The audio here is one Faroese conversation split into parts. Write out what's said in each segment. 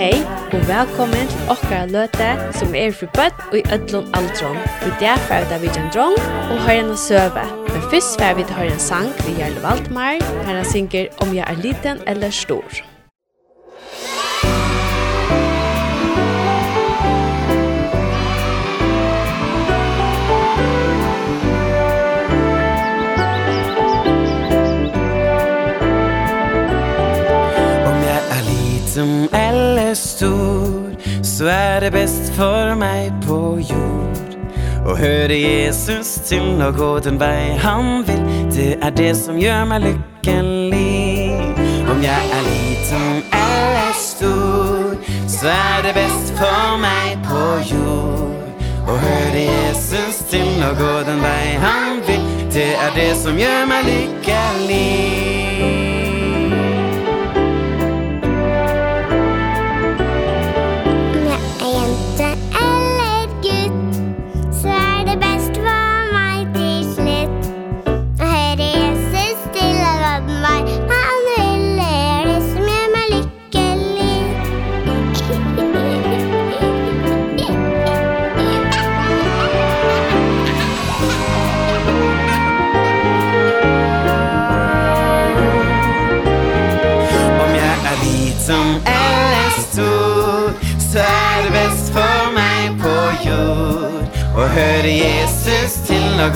Hei, og velkommen til okkara løte som er for bøtt og i ødlom aldron. Vi der fra ut av vidjan drong og høyren og søve. Men først fra vi til høyren sang vi Jarl Valdmar, her han synger om jeg er liten eller stor. Om jeg er liten eller är stor Så är det bäst för mig på jord. Och hör Jesus till och gå den väg han vill Det är det som gör mig lycklig Om jag är liten eller stor Så är det bäst för mig på jord. Och hör Jesus till och gå den väg han vill Det är det som gör mig lycklig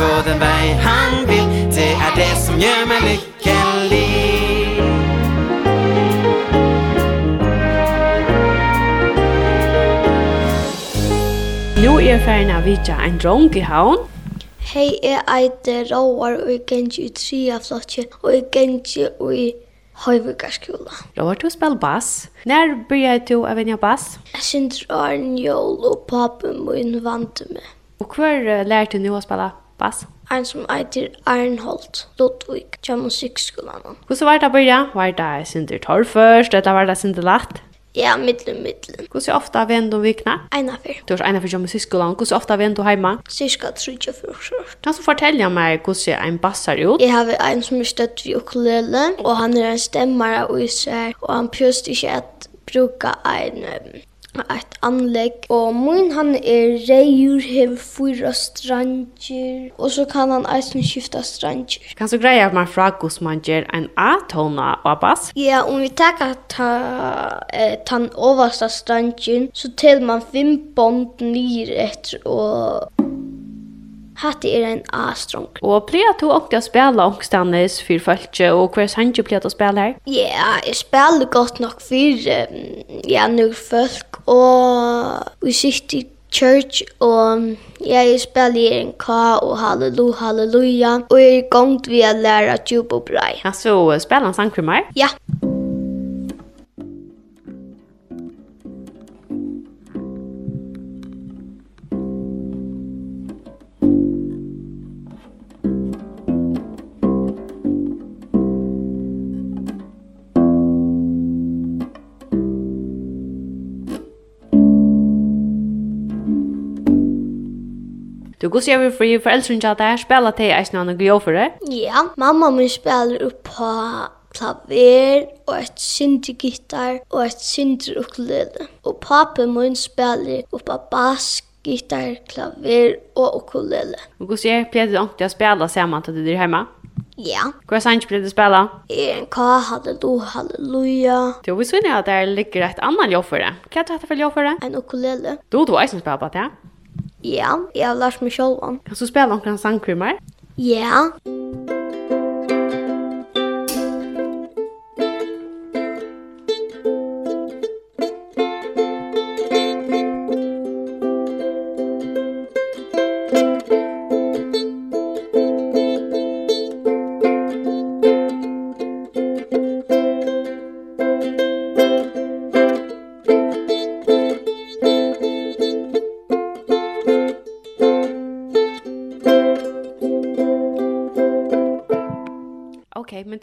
gå den vei han vil Det er det som gjør meg lykkelig Nå er ferdig av Vidja en drong i havn. Hei, jeg eiter Råvar og jeg gengi i tria flotje og jeg gengi i Høyvikarskola. Råvar, du spiller bass. Når begynner du å vinne bass? Jeg synes Arne Jol og papen min vant meg. Og hva lærte du nå å spille? Bass. En som eitir Arnholt, Ludvig, til musikkskolan. Hvordan var det å börja? Var det Sinter Torr først, eller var det Sinter Latt? Ja, middelen, middelen. Hvordan ofte har vi vikna? Eina fyr. Du er ena fyr til musikkskolan. Hvordan ofte har vi heima? Cirka 34 år. Kan du fortelle meg hvordan en bass er ut? Jeg har en som er støtt i ukulele, og han er en stemmare av Israel, og han pjøst ikke at bruka en ett anlegg. Og min han er reijur, hever fyra stranger, og så kan han eisen skifta stranger. Kan så greia man fra hos man gjør en A-tona og bass? Ja, om vi takkar ta, eh, tan oversta stranger, så tel man fem bond nir etter og Hatt er en A-strong. Og pleier du ofte å spille ångstandes for følge, og hver sanger pleier du å spille her? Ja, yeah, jeg spiller godt nok for um, ja, noen folk, og vi sitter i church, og ja, jeg spiller en ka, og halleluja, halleluja, og jeg er gongt vi å lære djup og brei. Altså, spiller han sangkrimmer? Ja. Du går se vi för föräldrar inte att spiller til till är snarare något jag det. Ja, mamma min spiller upp på klaver og et syndi gitar og et syndi ukulele. Og pappa min spiller upp på bass, gitar, klaver og ukulele. Og hvordan er du ordentlig å spille sammen til du er hjemme? Ja. Hva sang blir du å spille? Er en ka, Halleluja, Halleluja. Du, vi synes at det ligger et annet jobb for det. Hva er det for jobb for det? En ukulele. Du, du er ikke spiller på det, ja? Ja, jeg har lært meg selv om. Kan du spille noen sangkrimmer? Ja. Yeah.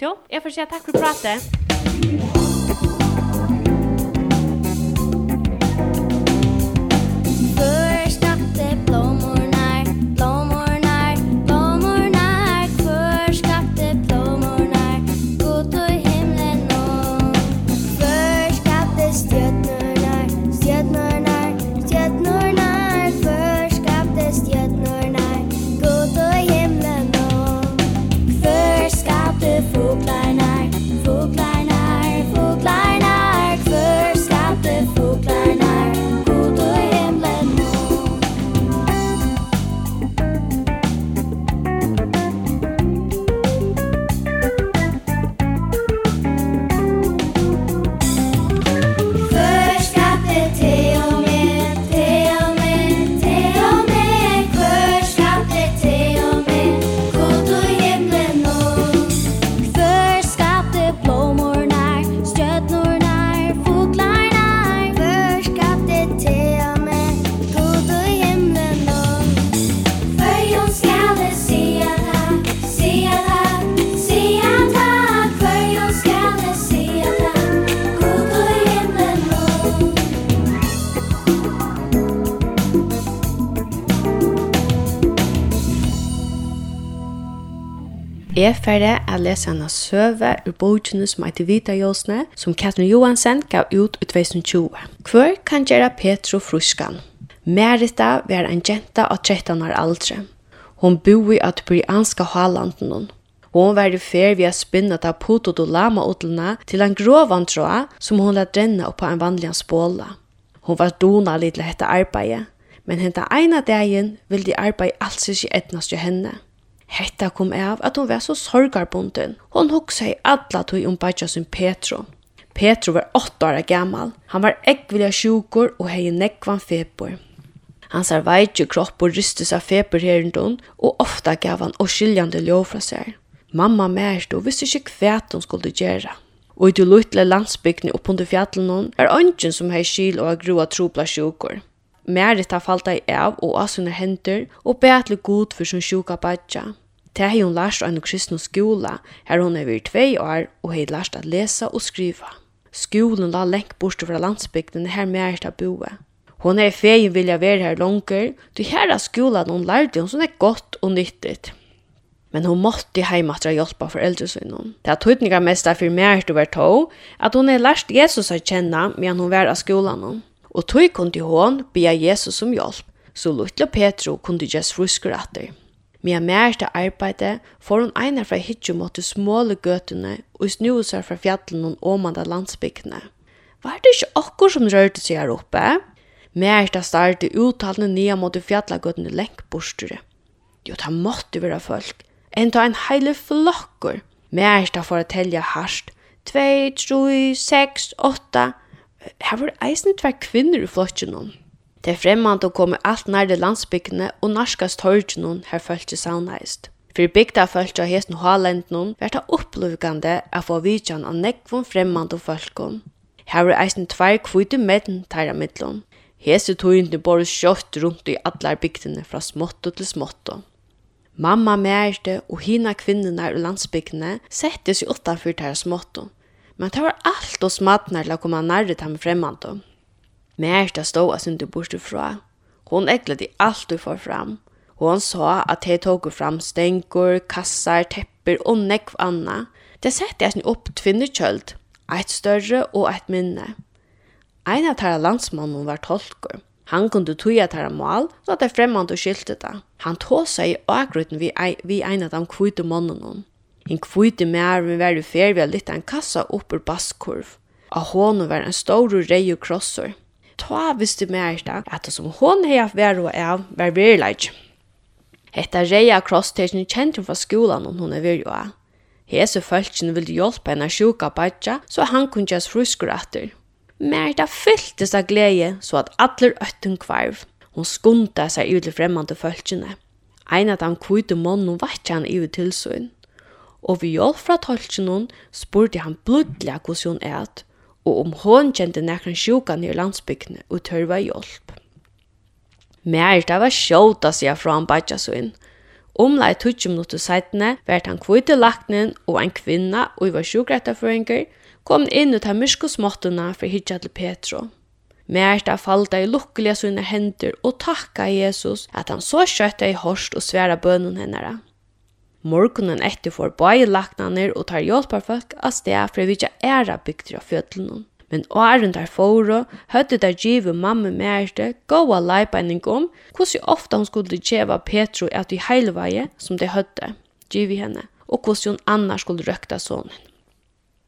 til. Jeg får si takk for pratet. Jeg ferdig er lese henne søve ur bogene som heter Vita Jåsne, som Katrin Johansen gav ut i 2020. Hvor kan gjøre Petro fruskan? Merita var en jenta av 13 år aldre. Hon bor i at bryanska halanden Hon var i fer vi har spinna ta potot og lama-odlene til en grovan tråd som hon lät renna upp på en vanlig spåla. Hon var dona litt til dette arbeidet, men henta ena dagen ville de arbeid alls ikke etnast jo henne. Hetta kom av at hon var så sorgarbunden. Hon hugsade alla tog om Baja sin Petro. Petro var 8 år gammal. Han var äggvilja sjukor og hei nekvan febor. Hans veitju kropp og rystes av feberherendon, og ofta gav han åskiljande lov fra seg. Mamma mærst og visste ikke hva hun skulle gjøre. Og i de luttele landsbygdene oppunder fjallen er ønsken som hei skil og grua trobla sjukor. Merita falta i av og av sine hender og be til god for sin sjuka badja. Det har hun lært av en kristne skole, her hun er ved tvei år og har lært at lesa og skriva. Skolen la lengt bort fra landsbygden her Merita boe. Hon er feien vilja være her langer, du her er skolen hun lærte hun som er godt og nyttigt men hon måtte heima til å hjelpe foreldre sine. Det er tydninga mest for meg til å være tog, at hon er lært Jesus å kjenne medan hon var av skolan og tog kunde hon bia Jesus om hjelp, så Lutla Petro kunde ges frusker atter. Mia mer til arbeide får hon einar fra hitjo mot de småle gøtene og snuser fra fjallene og omanda landsbygdene. Var det ikke okkur som rørte seg her oppe? Mer til starte uttalene nye mot de fjallagøtene lengt bortere. Jo, det måtte være folk. En ta en heile flokkur. Mer til for å telja harsht. 2, 3, 6, 8, her var eisen tver kvinner i flottjen Det fremmant å komme alt nærde landsbyggene og narskast torgen hon her følte saunheist. For bygda følte av hesten Haalenden vært det opplevgande å få vidjan av nekvun fremmant og folkon. Her var eisen tver kvite medden tæra middelen. Hese tøyndene bor kjøtt rundt i allar bygdene fra smått til smått. Mamma Merte og hina kvinnerne i landsbygdene sette seg utenfor deres småtto. Men det var alt og smadnar til å komme nærre til ham fremmant. Märta stod og synte bort fra. Hon äcklade allt du får fram. Hon sa att de tog fram stenker, kassar, tepper och nekv anna. Det sette jag upp tvinnerköld. Ett större och ett minne. En av tæra landsmannen var tolker. Han kunde tuja tæra mål, så at det fremmant og skilte det. Han tåsa i akgruten vi, vi en av de kvite mannen En kvite mer men var fer vi har litt en kassa opp ur basskurv. Og hånden var en stor og rei og krosser. Ta visste mer da at det som hånden hei av vær og av var verileik. Hetta reia kjent hun fra skolan om hun er veri og av. Hese følelsen ville hjelpe henne sjuka badja, så han kunne gjøres fruskur atter. Merda fylltes av glede, så at alle øtten kvarv. Hun skunda seg ut til fremmede følelsene. En av de kvite månene var ikke han i tilsøgn og vi hjálp fra tolkjennom spurte han blodlig hvordan hun er, og om hon kjente nekran sjukan i landsbyggene og tørva hjelp. Mer det var sjåta seg fra han badja så inn. Omlai tutsi minutter seitene vært han kvite laknen og en kvinna og i var sjukrettaføringer kom inn ut av myrsko småttuna for hitja til Petro. Mer falda i lukkelige sine hender og takka Jesus at han så kjøtta i hårst og sværa bønnen hennara. Morgonen etter får bæge laknaner og tar hjelparfolk av sted for vi ikke æra bygter av fjøtlen. Men åren der foro, høyde der givet mamma mærte, gåa leipeining om hvordan ofta hun skulle kjeva Petro at i heilveie som de høyde, givet henne, og hvordan hun annars skulle røkta sonen.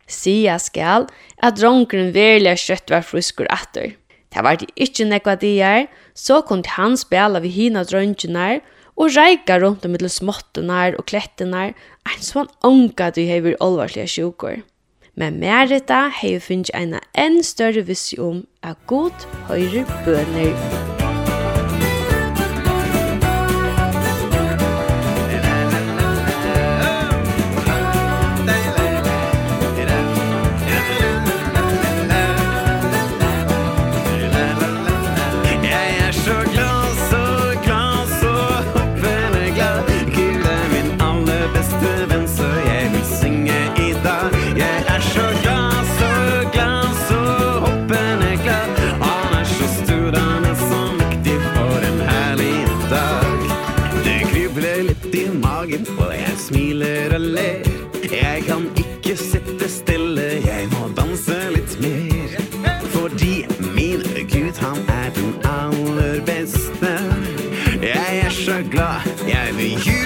Sia skal at dronkeren verilig kjøtt var fruskur atter. Det var det ikke nekva dier, så kunne han spela vi hina drønkjenar, og reika rundt om mittel småttenar og klettenar, ein sånn onka du hever olvarslige sjukur. Men Merita hever finnst eina enn større vissi om at god høyre bøner vet han er den aller beste. Jeg er så glad, jeg vil ju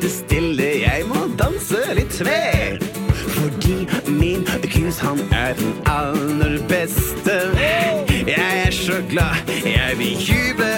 sitte stille Jeg må danse litt sve Fordi min kus han er den aller beste. Jeg er så glad Jeg vil juble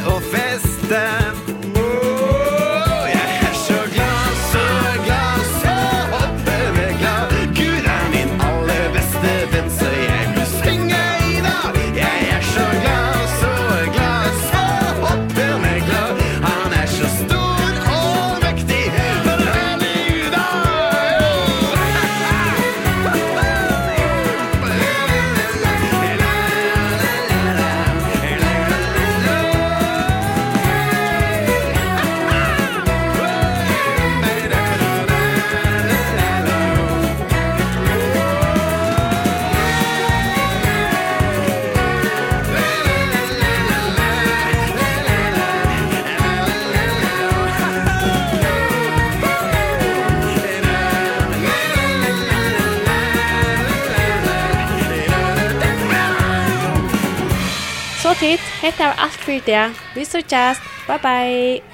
Hetta var alt for i dag. Vi søkjast. Bye bye.